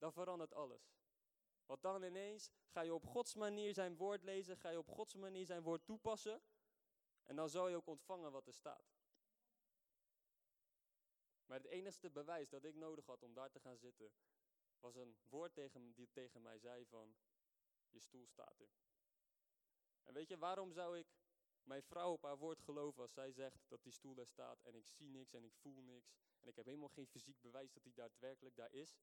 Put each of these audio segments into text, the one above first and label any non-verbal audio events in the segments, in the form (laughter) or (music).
dan verandert alles. Want dan ineens ga je op Gods manier zijn woord lezen, ga je op Gods manier zijn woord toepassen. En dan zal je ook ontvangen wat er staat. Maar het enigste bewijs dat ik nodig had om daar te gaan zitten, was een woord tegen, die tegen mij zei van, je stoel staat er. En weet je, waarom zou ik mijn vrouw op haar woord geloven als zij zegt dat die stoel daar staat en ik zie niks en ik voel niks en ik heb helemaal geen fysiek bewijs dat die daadwerkelijk daar is.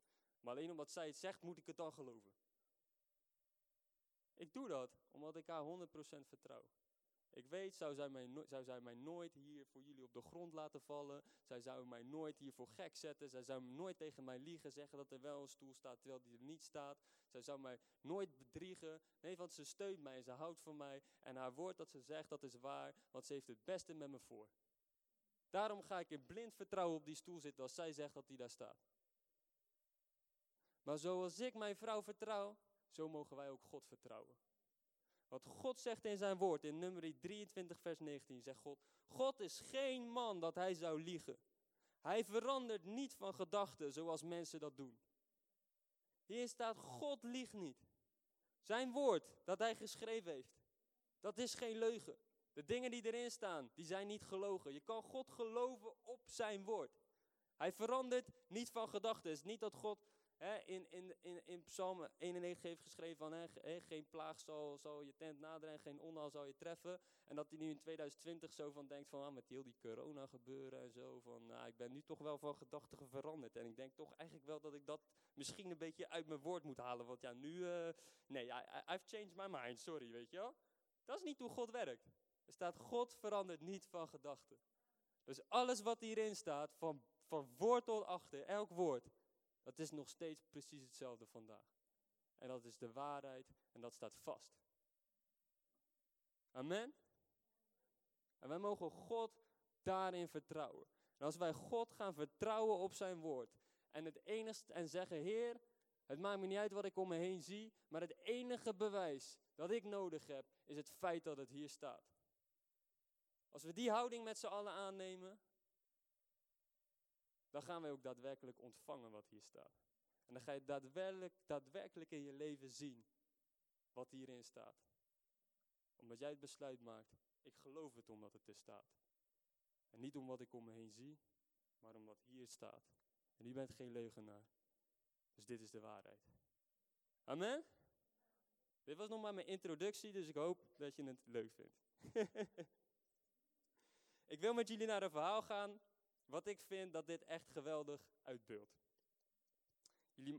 Maar alleen omdat zij het zegt, moet ik het dan geloven. Ik doe dat omdat ik haar 100% vertrouw. Ik weet, zou zij, mij zou zij mij nooit hier voor jullie op de grond laten vallen. Zij zou mij nooit hier voor gek zetten. Zij zou nooit tegen mij liegen, zeggen dat er wel een stoel staat terwijl die er niet staat. Zij zou mij nooit bedriegen. Nee, want ze steunt mij en ze houdt van mij. En haar woord dat ze zegt, dat is waar, want ze heeft het beste met me voor. Daarom ga ik in blind vertrouwen op die stoel zitten als zij zegt dat die daar staat. Maar zoals ik mijn vrouw vertrouw, zo mogen wij ook God vertrouwen. Wat God zegt in zijn woord, in nummer 23, vers 19, zegt God, God is geen man dat hij zou liegen. Hij verandert niet van gedachten zoals mensen dat doen. Hier staat, God liegt niet. Zijn woord dat hij geschreven heeft, dat is geen leugen. De dingen die erin staan, die zijn niet gelogen. Je kan God geloven op zijn woord. Hij verandert niet van gedachten. Het is niet dat God in, in, in, in Psalm 91 heeft geschreven van geen plaag zal, zal je tent naderen en geen onheil zal je treffen. En dat hij nu in 2020 zo van denkt van ah, met heel die corona gebeuren en zo. Van nou, ik ben nu toch wel van gedachten veranderd. En ik denk toch eigenlijk wel dat ik dat misschien een beetje uit mijn woord moet halen. Want ja, nu, uh, nee, I've changed my mind, sorry, weet je wel. Dat is niet hoe God werkt. Er staat God verandert niet van gedachten. Dus alles wat hierin staat, van, van woord tot achter, elk woord, dat is nog steeds precies hetzelfde vandaag. En dat is de waarheid en dat staat vast. Amen. En wij mogen God daarin vertrouwen. En als wij God gaan vertrouwen op zijn woord en het enigste en zeggen, Heer, het maakt me niet uit wat ik om me heen zie, maar het enige bewijs dat ik nodig heb, is het feit dat het hier staat. Als we die houding met z'n allen aannemen, dan gaan wij ook daadwerkelijk ontvangen wat hier staat. En dan ga je daadwerkelijk, daadwerkelijk in je leven zien wat hierin staat. Omdat jij het besluit maakt, ik geloof het omdat het er staat. En niet om wat ik om me heen zie, maar omdat hier staat. En u bent geen leugenaar. Dus dit is de waarheid. Amen? Dit was nog maar mijn introductie, dus ik hoop dat je het leuk vindt. (laughs) ik wil met jullie naar een verhaal gaan wat ik vind dat dit echt geweldig uitbeeldt.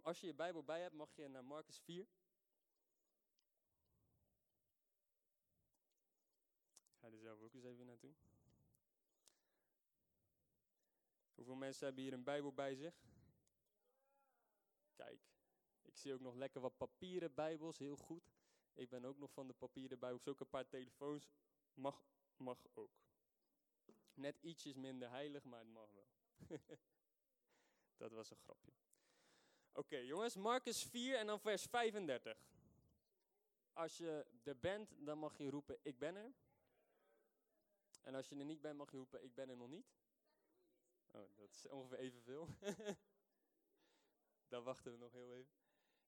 Als je je Bijbel bij hebt, mag je naar Marcus 4. Ik ga er zelf ook eens even naartoe. Hoeveel mensen hebben hier een Bijbel bij zich? Kijk, ik zie ook nog lekker wat papieren Bijbels, heel goed. Ik ben ook nog van de papieren Bijbels, ook een paar telefoons. Mag, mag ook. Net ietsjes minder heilig, maar het mag wel. (laughs) dat was een grapje. Oké, jongens, Marcus 4 en dan vers 35. Als je er bent, dan mag je roepen, ik ben er. En als je er niet bent, mag je roepen, ik ben er nog niet. Oh, dat is ongeveer evenveel. (laughs) dan wachten we nog heel even.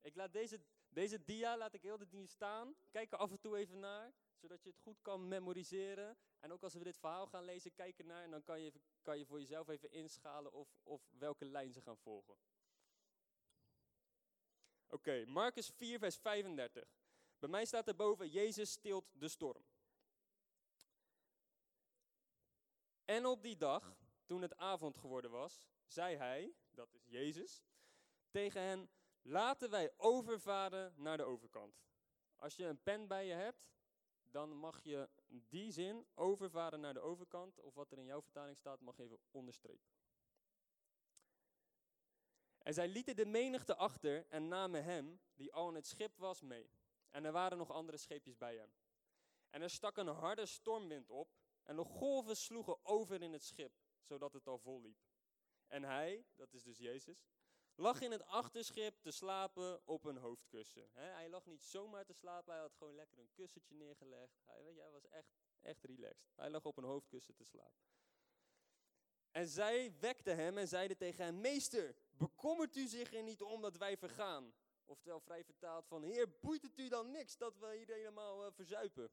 Ik laat deze, deze dia laat ik heel de ding staan. Kijk er af en toe even naar zodat je het goed kan memoriseren. En ook als we dit verhaal gaan lezen, kijken naar en dan kan je, kan je voor jezelf even inschalen of, of welke lijn ze gaan volgen. Oké, Marcus 4, vers 35. Bij mij staat er boven, Jezus stilt de storm. En op die dag, toen het avond geworden was, zei hij, dat is Jezus, tegen hen, laten wij overvaren naar de overkant. Als je een pen bij je hebt, dan mag je die zin overvaren naar de overkant, of wat er in jouw vertaling staat, mag even onderstrepen. En zij lieten de menigte achter en namen hem, die al in het schip was, mee. En er waren nog andere scheepjes bij hem. En er stak een harde stormwind op en de golven sloegen over in het schip, zodat het al vol liep. En hij, dat is dus Jezus, lag in het achterschip te slapen op een hoofdkussen. hij lag niet zomaar te slapen, hij had gewoon lekker een kussentje neergelegd. Hij, weet je, hij was echt, echt relaxed. Hij lag op een hoofdkussen te slapen. En zij wekten hem en zeiden tegen hem, meester, bekommert u zich er niet om dat wij vergaan? Oftewel vrij vertaald van, Heer, boeit het u dan niks dat we hier helemaal uh, verzuipen?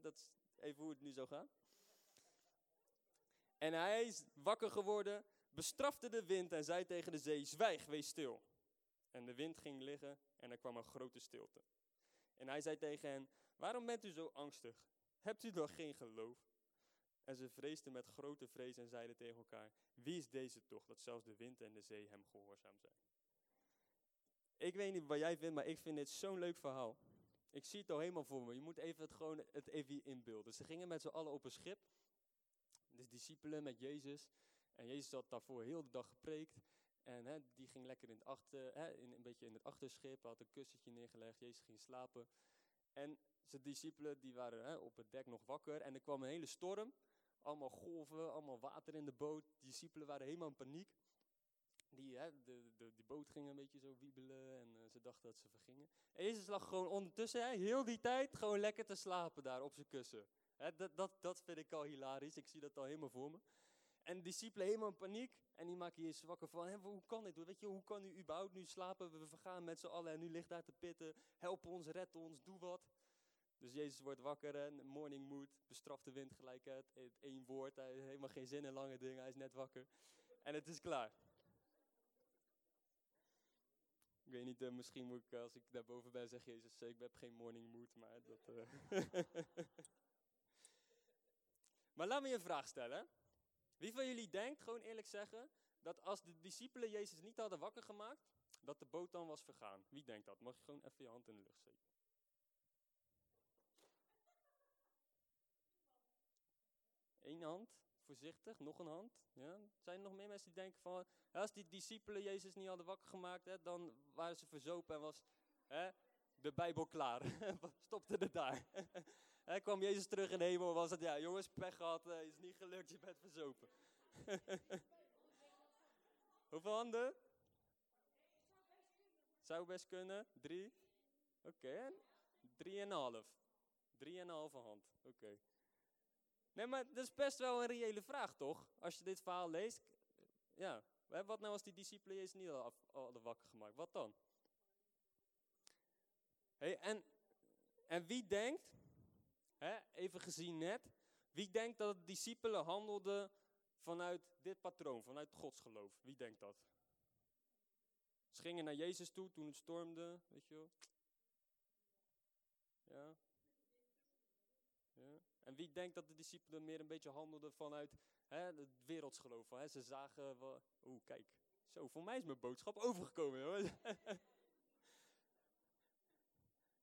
dat is even hoe het nu zou gaan. En hij is wakker geworden, bestrafte de wind en zei tegen de zee, zwijg, wees stil. En de wind ging liggen en er kwam een grote stilte. En hij zei tegen hen, waarom bent u zo angstig? Hebt u dan geen geloof? En ze vreesden met grote vrees en zeiden tegen elkaar, wie is deze toch, dat zelfs de wind en de zee hem gehoorzaam zijn? Ik weet niet wat jij vindt, maar ik vind dit zo'n leuk verhaal. Ik zie het al helemaal voor me. Je moet even het gewoon het even inbeelden. Ze gingen met z'n allen op een schip. De discipelen met Jezus. En Jezus had daarvoor heel de dag gepreekt. En hè, die ging lekker in het, achter, hè, in, een beetje in het achterschip, had een kussentje neergelegd, Jezus ging slapen. En zijn discipelen die waren hè, op het dek nog wakker en er kwam een hele storm. Allemaal golven, allemaal water in de boot. Discipelen waren helemaal in paniek. Die, hè, de, de, die boot ging een beetje zo wiebelen en uh, ze dachten dat ze vergingen. En Jezus lag gewoon ondertussen, heel die tijd, gewoon lekker te slapen daar op zijn kussen. Hè, dat, dat, dat vind ik al hilarisch, ik zie dat al helemaal voor me. En de discipelen helemaal in paniek. En die maken je wakker van, hé, hoe kan dit? Weet je, hoe kan u überhaupt nu slapen? We vergaan met z'n allen en nu ligt daar te pitten. Help ons, red ons, doe wat. Dus Jezus wordt wakker en morning mood, bestraft de wind gelijk. Eén woord, hij heeft helemaal geen zin in lange dingen, hij is net wakker. En het is klaar. Ik weet niet, uh, misschien moet ik als ik daarboven ben zeggen, Jezus, ik heb geen morning mood, maar dat... (laughs) Maar laat me je een vraag stellen. Wie van jullie denkt, gewoon eerlijk zeggen, dat als de discipelen Jezus niet hadden wakker gemaakt, dat de boot dan was vergaan? Wie denkt dat? Mag je gewoon even je hand in de lucht steken? Eén hand, voorzichtig, nog een hand. Ja? Zijn er nog meer mensen die denken van, als die discipelen Jezus niet hadden wakker gemaakt, hè, dan waren ze verzopen en was hè, de Bijbel klaar. (laughs) Stopte er daar. Hij kwam Jezus terug in de hemel was het, ja jongens, pech gehad, uh, is niet gelukt, je bent verzopen. (laughs) Hoeveel handen? Zou best kunnen. Drie? Oké, okay. drieënhalf. Drieënhalve hand, oké. Nee, maar dat is best wel een reële vraag, toch? Als je dit verhaal leest. Ja, wat nou als die discipelen Jezus niet hadden wakker gemaakt? Wat dan? Hey, en, en wie denkt Even gezien net. Wie denkt dat de discipelen handelden vanuit dit patroon, vanuit godsgeloof? Wie denkt dat? Ze gingen naar Jezus toe toen het stormde, weet je wel. Ja. ja. En wie denkt dat de discipelen meer een beetje handelden vanuit hè, het wereldsgeloof? Hè? Ze zagen, oeh kijk, zo, voor mij is mijn boodschap overgekomen. Hoor. (laughs)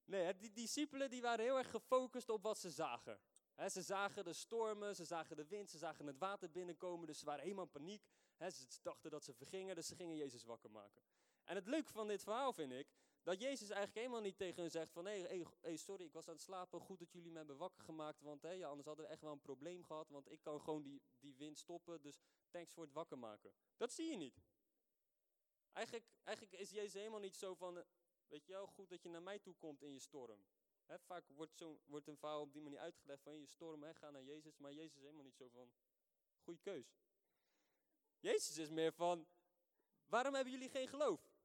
Nee, die discipelen die waren heel erg gefocust op wat ze zagen. ze zagen de stormen, ze zagen de wind, ze zagen het water binnenkomen, dus ze waren helemaal in paniek. ze dachten dat ze vergingen, dus ze gingen Jezus wakker maken. En het leuke van dit verhaal vind ik, dat Jezus eigenlijk helemaal niet tegen hen zegt van, hé, sorry, ik was aan het slapen, goed dat jullie me hebben wakker gemaakt, want ja, anders hadden we echt wel een probleem gehad, want ik kan gewoon die, die wind stoppen, dus thanks voor het wakker maken. Dat zie je niet. Eigenlijk, eigenlijk is Jezus helemaal niet zo van, Weet je wel, goed dat je naar mij toe komt in je storm. vaak wordt, zo, wordt een verhaal op die manier uitgelegd van je storm, ga naar Jezus. Maar Jezus is helemaal niet zo van, goede keus. Jezus is meer van, waarom hebben jullie geen geloof?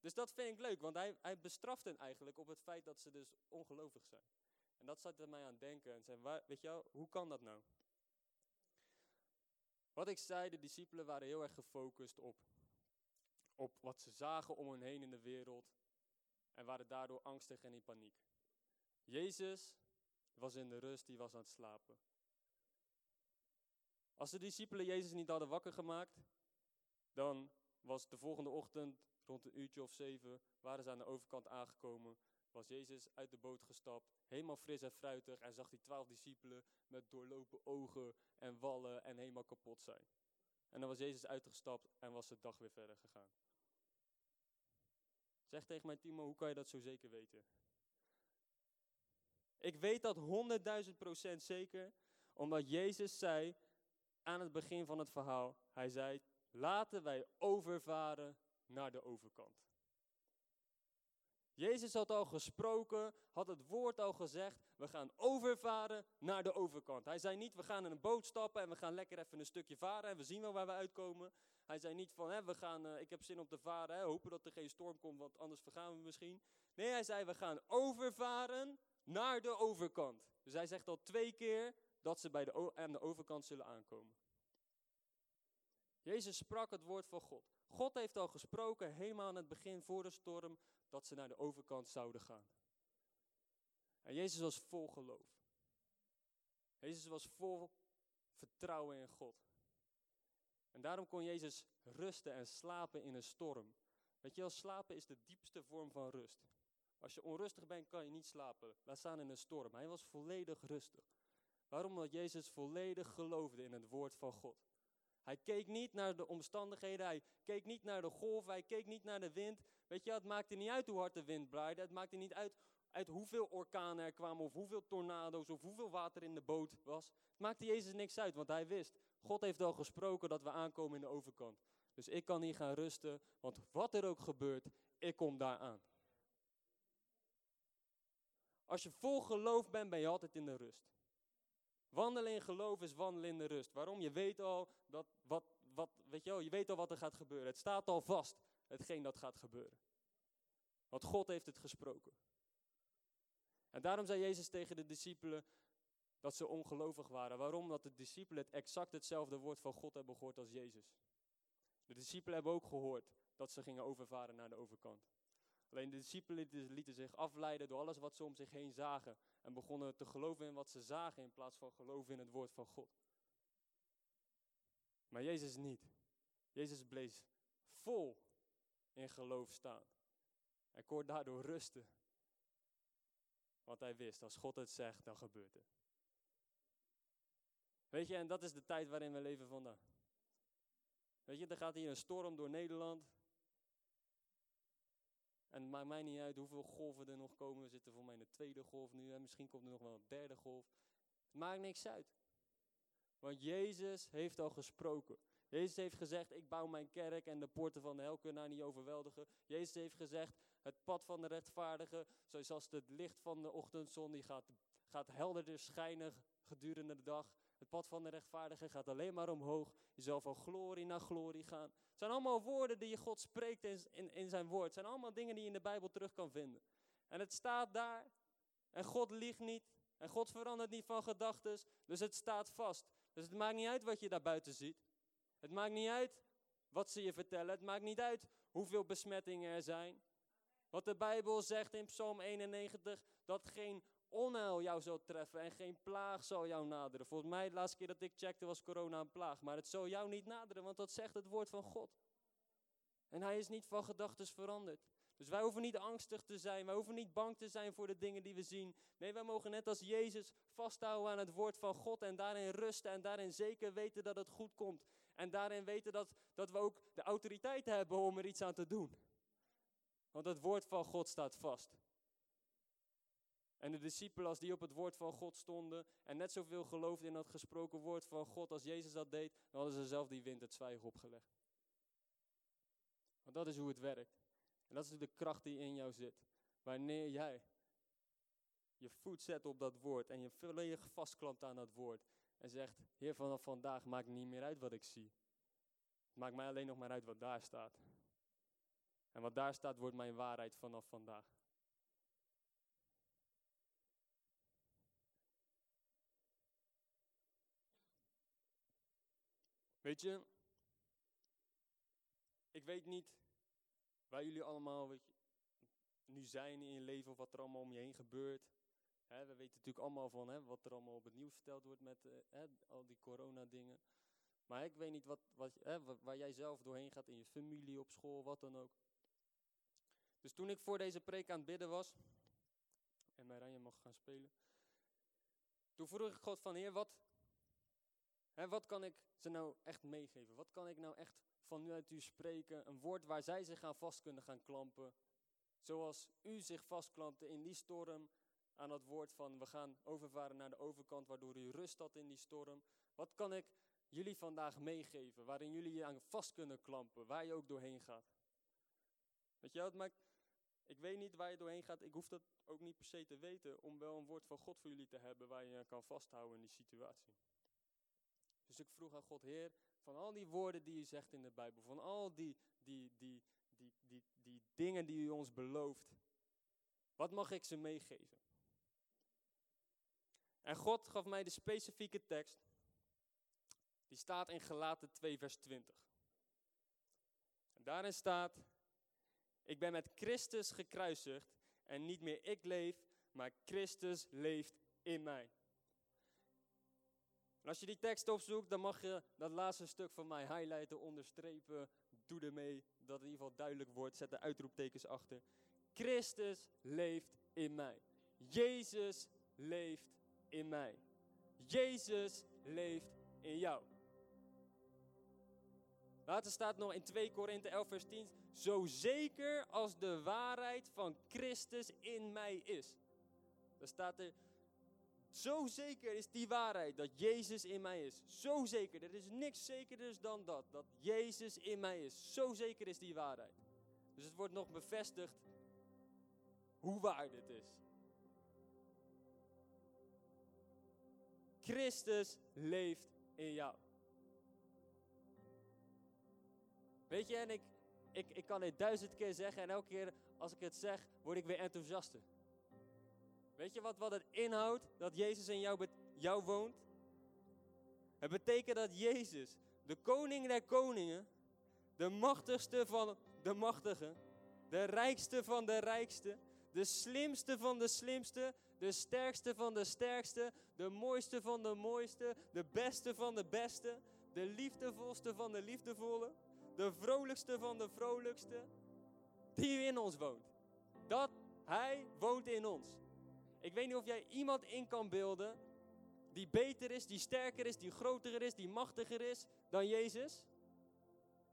Dus dat vind ik leuk, want hij, hij bestraft hen eigenlijk op het feit dat ze dus ongelovig zijn. En dat zat er mij aan denken en zei, waar, weet je wel, hoe kan dat nou? Wat ik zei, de discipelen waren heel erg gefocust op op wat ze zagen om hen heen in de wereld en waren daardoor angstig en in paniek. Jezus was in de rust, die was aan het slapen. Als de discipelen Jezus niet hadden wakker gemaakt, dan was de volgende ochtend rond een uurtje of zeven, waren ze aan de overkant aangekomen, was Jezus uit de boot gestapt, helemaal fris en fruitig en zag die twaalf discipelen met doorlopen ogen en wallen en helemaal kapot zijn. En dan was Jezus uitgestapt en was de dag weer verder gegaan. Zeg tegen mij, Timo, hoe kan je dat zo zeker weten? Ik weet dat 100.000 procent zeker, omdat Jezus zei aan het begin van het verhaal, hij zei, laten wij overvaren naar de overkant. Jezus had al gesproken, had het woord al gezegd, we gaan overvaren naar de overkant. Hij zei niet, we gaan in een boot stappen en we gaan lekker even een stukje varen en we zien wel waar we uitkomen. Hij zei niet van, hè, we gaan, eh, ik heb zin om te varen, hè, hopen dat er geen storm komt, want anders vergaan we misschien. Nee, hij zei, we gaan overvaren naar de overkant. Dus hij zegt al twee keer dat ze bij de, aan de overkant zullen aankomen. Jezus sprak het woord van God. God heeft al gesproken, helemaal aan het begin voor de storm, dat ze naar de overkant zouden gaan. En Jezus was vol geloof. Jezus was vol vertrouwen in God. En daarom kon Jezus rusten en slapen in een storm. Weet je wel, slapen is de diepste vorm van rust. Als je onrustig bent, kan je niet slapen. Laat staan in een storm. Hij was volledig rustig. Waarom? Omdat Jezus volledig geloofde in het woord van God. Hij keek niet naar de omstandigheden, hij keek niet naar de golf, hij keek niet naar de wind. Weet je, het maakte niet uit hoe hard de wind braaide, het maakte niet uit, uit hoeveel orkanen er kwamen of hoeveel tornado's of hoeveel water in de boot was. Het maakte Jezus niks uit, want hij wist, God heeft al gesproken dat we aankomen in de overkant. Dus ik kan hier gaan rusten, want wat er ook gebeurt, ik kom daar aan. Als je vol geloof bent, ben je altijd in de rust. Wandelen in geloof is wandelen in de rust. Waarom? Je weet al dat wat, wat, weet je wel, je weet al wat er gaat gebeuren. Het staat al vast, hetgeen dat gaat gebeuren. Want God heeft het gesproken. En daarom zei Jezus tegen de discipelen dat ze ongelovig waren. Waarom? Dat de discipelen het exact hetzelfde woord van God hebben gehoord als Jezus. De discipelen hebben ook gehoord dat ze gingen overvaren naar de overkant. Alleen de discipelen lieten zich afleiden door alles wat ze om zich heen zagen. En begonnen te geloven in wat ze zagen in plaats van geloven in het woord van God. Maar Jezus niet. Jezus bleef vol in geloof staan. Hij kon daardoor rusten. Want hij wist, als God het zegt, dan gebeurt het. Weet je, en dat is de tijd waarin we leven vandaag. Weet je, er gaat hier een storm door Nederland. En het maakt mij niet uit hoeveel golven er nog komen. We zitten voor mij in de tweede golf nu. En misschien komt er nog wel een derde golf. Het maakt niks uit. Want Jezus heeft al gesproken. Jezus heeft gezegd, ik bouw mijn kerk en de poorten van de hel kunnen haar niet overweldigen. Jezus heeft gezegd, het pad van de rechtvaardige, zoals het licht van de ochtendzon, die gaat, gaat helderder schijnen gedurende de dag. Het pad van de rechtvaardige gaat alleen maar omhoog. Je zal van glorie naar glorie gaan. Het zijn allemaal woorden die God spreekt in, in, in zijn woord. Het zijn allemaal dingen die je in de Bijbel terug kan vinden. En het staat daar. En God liegt niet. En God verandert niet van gedachten. Dus het staat vast. Dus het maakt niet uit wat je daar buiten ziet. Het maakt niet uit wat ze je vertellen. Het maakt niet uit hoeveel besmettingen er zijn. Wat de Bijbel zegt in Psalm 91, dat geen onheil jou zal treffen en geen plaag zal jou naderen. Volgens mij, de laatste keer dat ik checkte, was corona een plaag. Maar het zal jou niet naderen, want dat zegt het woord van God. En hij is niet van gedachten veranderd. Dus wij hoeven niet angstig te zijn, wij hoeven niet bang te zijn voor de dingen die we zien. Nee, wij mogen net als Jezus vasthouden aan het woord van God en daarin rusten en daarin zeker weten dat het goed komt. En daarin weten dat, dat we ook de autoriteit hebben om er iets aan te doen. Want het woord van God staat vast. En de discipelen, als die op het woord van God stonden en net zoveel geloofden in dat gesproken woord van God als Jezus dat deed, dan hadden ze zelf die wind het zwijgen opgelegd. Want dat is hoe het werkt. Dat is de kracht die in jou zit. Wanneer jij je voet zet op dat woord en je volledig vastklampt aan dat woord en zegt, Heer, vanaf vandaag maakt niet meer uit wat ik zie. Het maakt mij alleen nog maar uit wat daar staat. En wat daar staat wordt mijn waarheid vanaf vandaag. Weet je, ik weet niet waar jullie allemaal nu zijn in je leven of wat er allemaal om je heen gebeurt. we weten natuurlijk allemaal van wat er allemaal op het nieuws verteld wordt met uh, al die corona-dingen. Maar ik weet niet wat, wat, waar jij zelf doorheen gaat in je familie, op school, wat dan ook. Dus toen ik voor deze preek aan het bidden was, en Marije mag gaan spelen, toen vroeg ik God van, Heer, wat, hè, wat kan ik ze nou echt meegeven? Wat kan ik nou echt van nu uit u spreken? Een woord waar zij zich aan vast kunnen gaan klampen. Zoals u zich vastklampte in die storm aan dat woord van we gaan overvaren naar de overkant, waardoor u rust had in die storm. Wat kan ik jullie vandaag meegeven, waarin jullie je aan vast kunnen klampen, waar je ook doorheen gaat? Weet je wat, maar ik weet niet waar je doorheen gaat, ik hoef dat ook niet per se te weten, om wel een woord van God voor jullie te hebben waar je je kan vasthouden in die situatie. Dus ik vroeg aan God, Heer, van al die woorden die u zegt in de Bijbel, van al die, die, die, die, die, die dingen die u ons belooft, wat mag ik ze meegeven? En God gaf mij de specifieke tekst. Die staat in Gelaten 2, vers 20. En daarin staat: Ik ben met Christus gekruisigd en niet meer ik leef, maar Christus leeft in mij. Als je die tekst opzoekt, dan mag je dat laatste stuk van mij highlighten, onderstrepen. Doe ermee dat het in ieder geval duidelijk wordt. Zet de uitroeptekens achter. Christus leeft in mij. Jezus leeft in mij. Jezus leeft in jou. Later staat nog in 2 Korinthe 11 vers 10. Zo zeker als de waarheid van Christus in mij is. Dan staat er, zo zeker is die waarheid dat Jezus in mij is. Zo zeker. Er is niks zekerders dan dat. Dat Jezus in mij is. Zo zeker is die waarheid. Dus het wordt nog bevestigd hoe waar dit is. Christus leeft in jou. Weet je, en ik, ik, ik kan dit duizend keer zeggen en elke keer als ik het zeg, word ik weer enthousiaster. Weet je wat, wat het inhoudt dat Jezus in jou, jou woont? Het betekent dat Jezus, de koning der koningen, de machtigste van de machtigen, de rijkste van de rijkste, de slimste van de slimste, de sterkste van de sterkste, de mooiste van de mooiste, de beste van de beste, de liefdevolste van de liefdevolle, de vrolijkste van de vrolijkste, die in ons woont. Dat Hij woont in ons. Ik weet niet of jij iemand in kan beelden die beter is, die sterker is, die groter is, die machtiger is dan Jezus.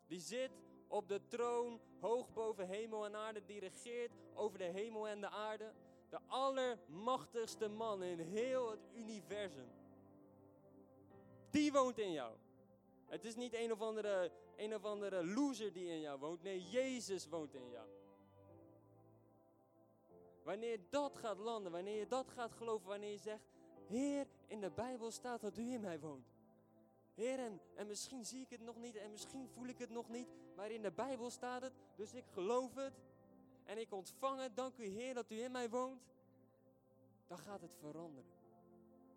Die zit op de troon hoog boven hemel en aarde, die regeert over de hemel en de aarde. De allermachtigste man in heel het universum. Die woont in jou. Het is niet een of andere, een of andere loser die in jou woont. Nee, Jezus woont in jou. Wanneer dat gaat landen, wanneer je dat gaat geloven, wanneer je zegt, Heer, in de Bijbel staat dat u in mij woont. Heer, en, en misschien zie ik het nog niet en misschien voel ik het nog niet, maar in de Bijbel staat het, dus ik geloof het en ik ontvang het. Dank u Heer dat u in mij woont. Dan gaat het veranderen.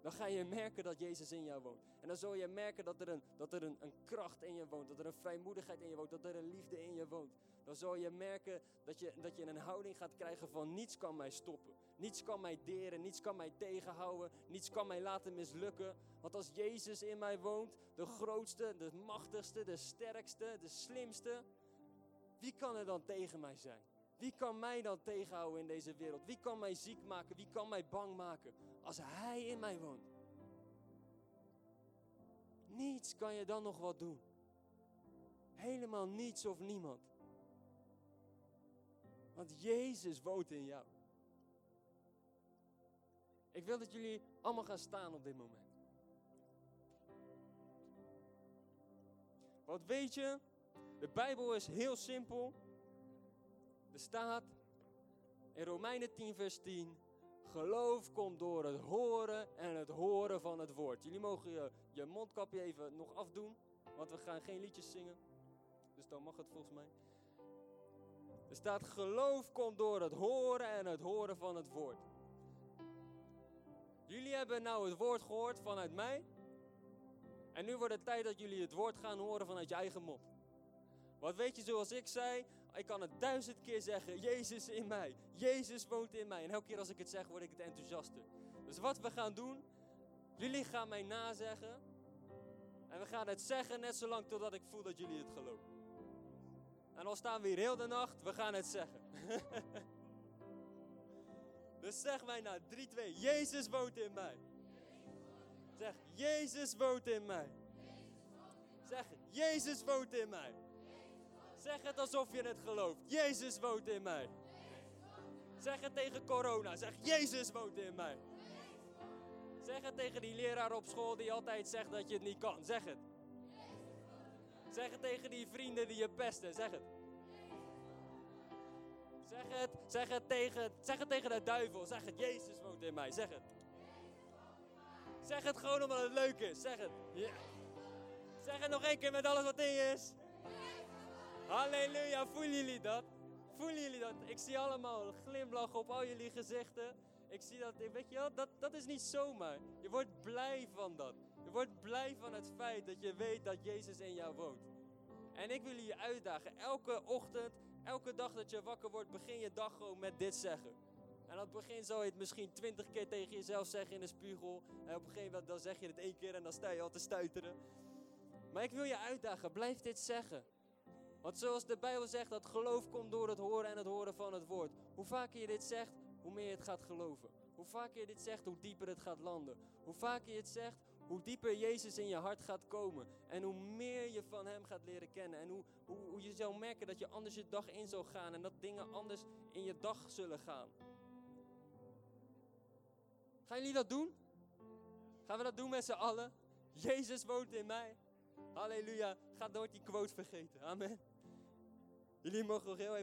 Dan ga je merken dat Jezus in jou woont. En dan zul je merken dat er, een, dat er een, een kracht in je woont, dat er een vrijmoedigheid in je woont, dat er een liefde in je woont. Dan zul je merken dat je, dat je een houding gaat krijgen van niets kan mij stoppen. Niets kan mij deren, niets kan mij tegenhouden, niets kan mij laten mislukken. Want als Jezus in mij woont, de grootste, de machtigste, de sterkste, de slimste, wie kan er dan tegen mij zijn? Wie kan mij dan tegenhouden in deze wereld? Wie kan mij ziek maken? Wie kan mij bang maken? Als Hij in mij woont. Niets kan je dan nog wat doen. Helemaal niets of niemand. Want Jezus woont in jou. Ik wil dat jullie allemaal gaan staan op dit moment. Want weet je, de Bijbel is heel simpel. Er staat in Romeinen 10, vers 10. Geloof komt door het horen en het horen van het woord. Jullie mogen je, je mondkapje even nog afdoen, want we gaan geen liedjes zingen. Dus dan mag het volgens mij. Er staat geloof komt door het horen en het horen van het woord. Jullie hebben nou het woord gehoord vanuit mij. En nu wordt het tijd dat jullie het woord gaan horen vanuit je eigen mond. Want weet je, zoals ik zei, ik kan het duizend keer zeggen, Jezus in mij. Jezus woont in mij. En elke keer als ik het zeg, word ik het enthousiaster. Dus wat we gaan doen, jullie gaan mij nazeggen. En we gaan het zeggen net zolang totdat ik voel dat jullie het geloven. En dan staan we hier heel de nacht, we gaan het zeggen. (laughs) dus zeg mij nou, 3, 2, Jezus woont in mij. Zeg, Jezus woont in mij. Zeg, Jezus woont in mij. Zeg het alsof je het gelooft. Jezus woont in mij. Zeg het tegen corona. Zeg, Jezus woont in mij. Zeg het tegen die leraar op school die altijd zegt dat je het niet kan. Zeg het. Zeg het tegen die vrienden die je pesten. Zeg het. Zeg het, zeg het, tegen, zeg het tegen de duivel. Zeg het, Jezus woont in mij. Zeg het. Zeg het gewoon omdat het leuk is. Zeg het. Zeg het nog één keer met alles wat in je is. Halleluja, voelen jullie dat? Voelen jullie dat? Ik zie allemaal glimlach op al jullie gezichten. Ik zie dat, weet je wel, dat, dat is niet zomaar. Je wordt blij van dat. Je wordt blij van het feit dat je weet dat Jezus in jou woont. En ik wil je uitdagen, elke ochtend, elke dag dat je wakker wordt, begin je dag gewoon met dit zeggen. En aan het begin zou je het misschien twintig keer tegen jezelf zeggen in de spiegel. En op een gegeven moment dan zeg je het één keer en dan sta je al te stuiteren. Maar ik wil je uitdagen, blijf dit zeggen. Want zoals de Bijbel zegt, dat geloof komt door het horen en het horen van het woord. Hoe vaker je dit zegt, hoe meer je het gaat geloven. Hoe vaker je dit zegt, hoe dieper het gaat landen. Hoe vaker je het zegt, hoe dieper Jezus in je hart gaat komen. En hoe meer je van Hem gaat leren kennen. En hoe, hoe, je zal merken dat je anders je dag in zal gaan. En dat dingen anders in je dag zullen gaan. Gaan jullie dat doen? Gaan we dat doen met z'n allen? Jezus woont in mij. Halleluja. Ga nooit die quote vergeten. Amen. Jullie mogen nog heel even